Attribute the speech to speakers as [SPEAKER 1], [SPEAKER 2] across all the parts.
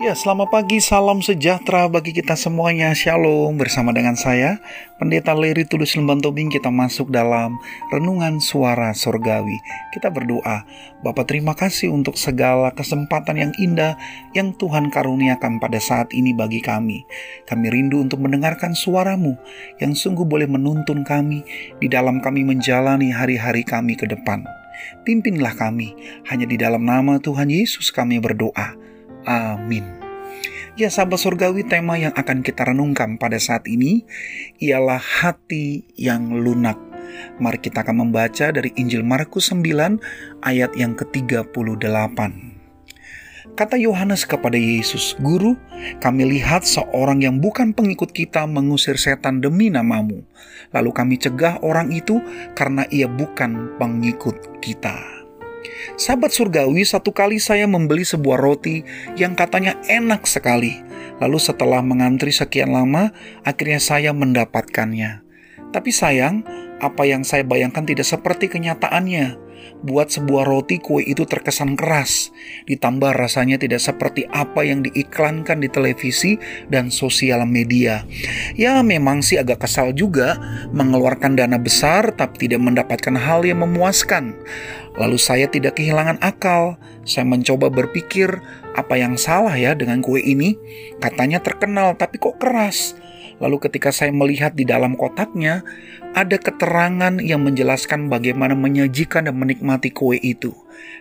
[SPEAKER 1] Ya, selamat pagi, salam sejahtera bagi kita semuanya. Shalom bersama dengan saya, Pendeta Leri Tulus Lemban Tobing. Kita masuk dalam renungan suara sorgawi. Kita berdoa, Bapak terima kasih untuk segala kesempatan yang indah yang Tuhan karuniakan pada saat ini bagi kami. Kami rindu untuk mendengarkan suaramu yang sungguh boleh menuntun kami di dalam kami menjalani hari-hari kami ke depan. Pimpinlah kami, hanya di dalam nama Tuhan Yesus kami berdoa. Amin. Ya sahabat surgawi tema yang akan kita renungkan pada saat ini ialah hati yang lunak. Mari kita akan membaca dari Injil Markus 9 ayat yang ke-38. Kata Yohanes kepada Yesus, Guru, kami lihat seorang yang bukan pengikut kita mengusir setan demi namamu. Lalu kami cegah orang itu karena ia bukan pengikut kita. Sahabat surgawi, satu kali saya membeli sebuah roti yang katanya enak sekali. Lalu setelah mengantri sekian lama, akhirnya saya mendapatkannya. Tapi sayang, apa yang saya bayangkan tidak seperti kenyataannya buat sebuah roti kue itu terkesan keras, ditambah rasanya tidak seperti apa yang diiklankan di televisi dan sosial media. Ya memang sih agak kesal juga mengeluarkan dana besar tapi tidak mendapatkan hal yang memuaskan. Lalu saya tidak kehilangan akal. Saya mencoba berpikir apa yang salah ya dengan kue ini. Katanya terkenal tapi kok keras. Lalu ketika saya melihat di dalam kotaknya, ada keterangan yang menjelaskan bagaimana menyajikan dan menikmati kue itu.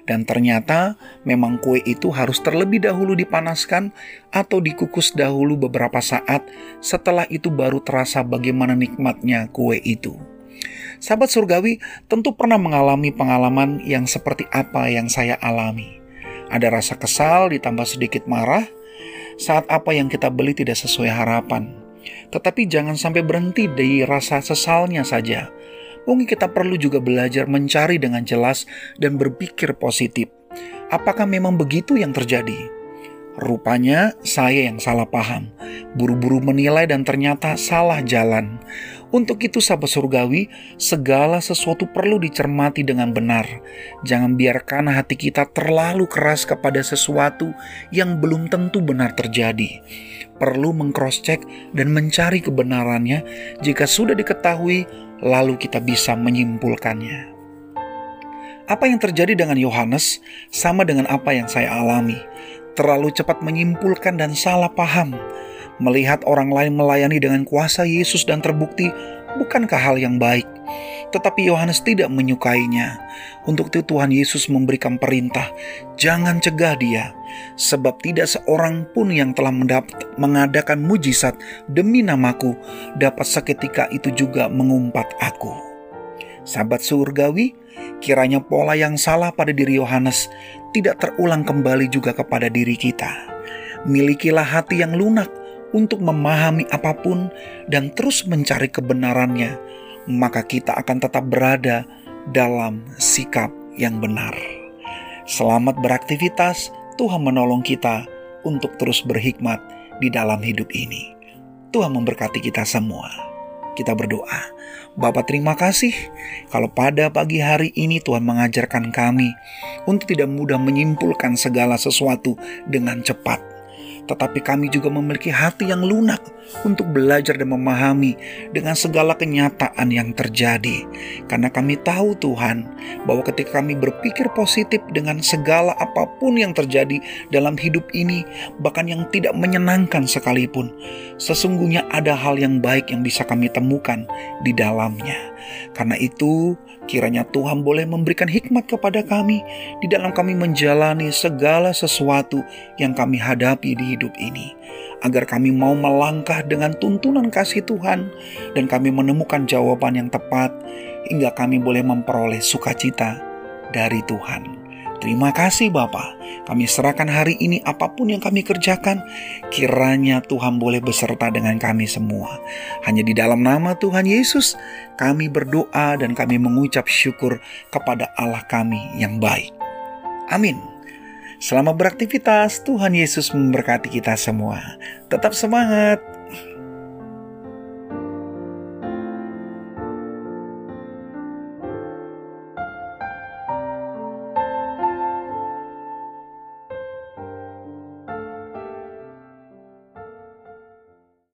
[SPEAKER 1] Dan ternyata memang kue itu harus terlebih dahulu dipanaskan atau dikukus dahulu beberapa saat, setelah itu baru terasa bagaimana nikmatnya kue itu. Sahabat surgawi tentu pernah mengalami pengalaman yang seperti apa yang saya alami. Ada rasa kesal ditambah sedikit marah saat apa yang kita beli tidak sesuai harapan tetapi jangan sampai berhenti dari rasa sesalnya saja. Mungkin kita perlu juga belajar mencari dengan jelas dan berpikir positif. Apakah memang begitu yang terjadi? Rupanya saya yang salah paham, buru-buru menilai dan ternyata salah jalan. Untuk itu sahabat surgawi, segala sesuatu perlu dicermati dengan benar. Jangan biarkan hati kita terlalu keras kepada sesuatu yang belum tentu benar terjadi. Perlu mengcross-check dan mencari kebenarannya jika sudah diketahui, lalu kita bisa menyimpulkannya. Apa yang terjadi dengan Yohanes sama dengan apa yang saya alami. Terlalu cepat menyimpulkan dan salah paham Melihat orang lain melayani dengan kuasa Yesus dan terbukti bukankah hal yang baik? Tetapi Yohanes tidak menyukainya. Untuk itu Tuhan Yesus memberikan perintah, jangan cegah dia, sebab tidak seorang pun yang telah mendapat, mengadakan mujizat demi namaku dapat seketika itu juga mengumpat aku. Sahabat surgawi, kiranya pola yang salah pada diri Yohanes tidak terulang kembali juga kepada diri kita. Milikilah hati yang lunak, untuk memahami apa pun dan terus mencari kebenarannya, maka kita akan tetap berada dalam sikap yang benar. Selamat beraktivitas, Tuhan menolong kita untuk terus berhikmat di dalam hidup ini. Tuhan memberkati kita semua. Kita berdoa. Bapak terima kasih kalau pada pagi hari ini Tuhan mengajarkan kami untuk tidak mudah menyimpulkan segala sesuatu dengan cepat tetapi kami juga memiliki hati yang lunak untuk belajar dan memahami dengan segala kenyataan yang terjadi. Karena kami tahu Tuhan bahwa ketika kami berpikir positif dengan segala apa pun yang terjadi dalam hidup ini, bahkan yang tidak menyenangkan sekalipun, sesungguhnya ada hal yang baik yang bisa kami temukan di dalamnya. Karena itu, kiranya Tuhan boleh memberikan hikmat kepada kami di dalam kami menjalani segala sesuatu yang kami hadapi di hidup ini, agar kami mau melangkah dengan tuntunan kasih Tuhan dan kami menemukan jawaban yang tepat hingga kami boleh memperoleh sukacita dari Tuhan. Terima kasih Bapa. Kami serahkan hari ini apa pun yang kami kerjakan, kiranya Tuhan boleh beserta dengan kami semua. Hanya di dalam nama Tuhan Yesus, kami berdoa dan kami mengucap syukur kepada Allah kami yang baik. Amin. Selamat beraktivitas, Tuhan Yesus memberkati kita semua. Tetap semangat.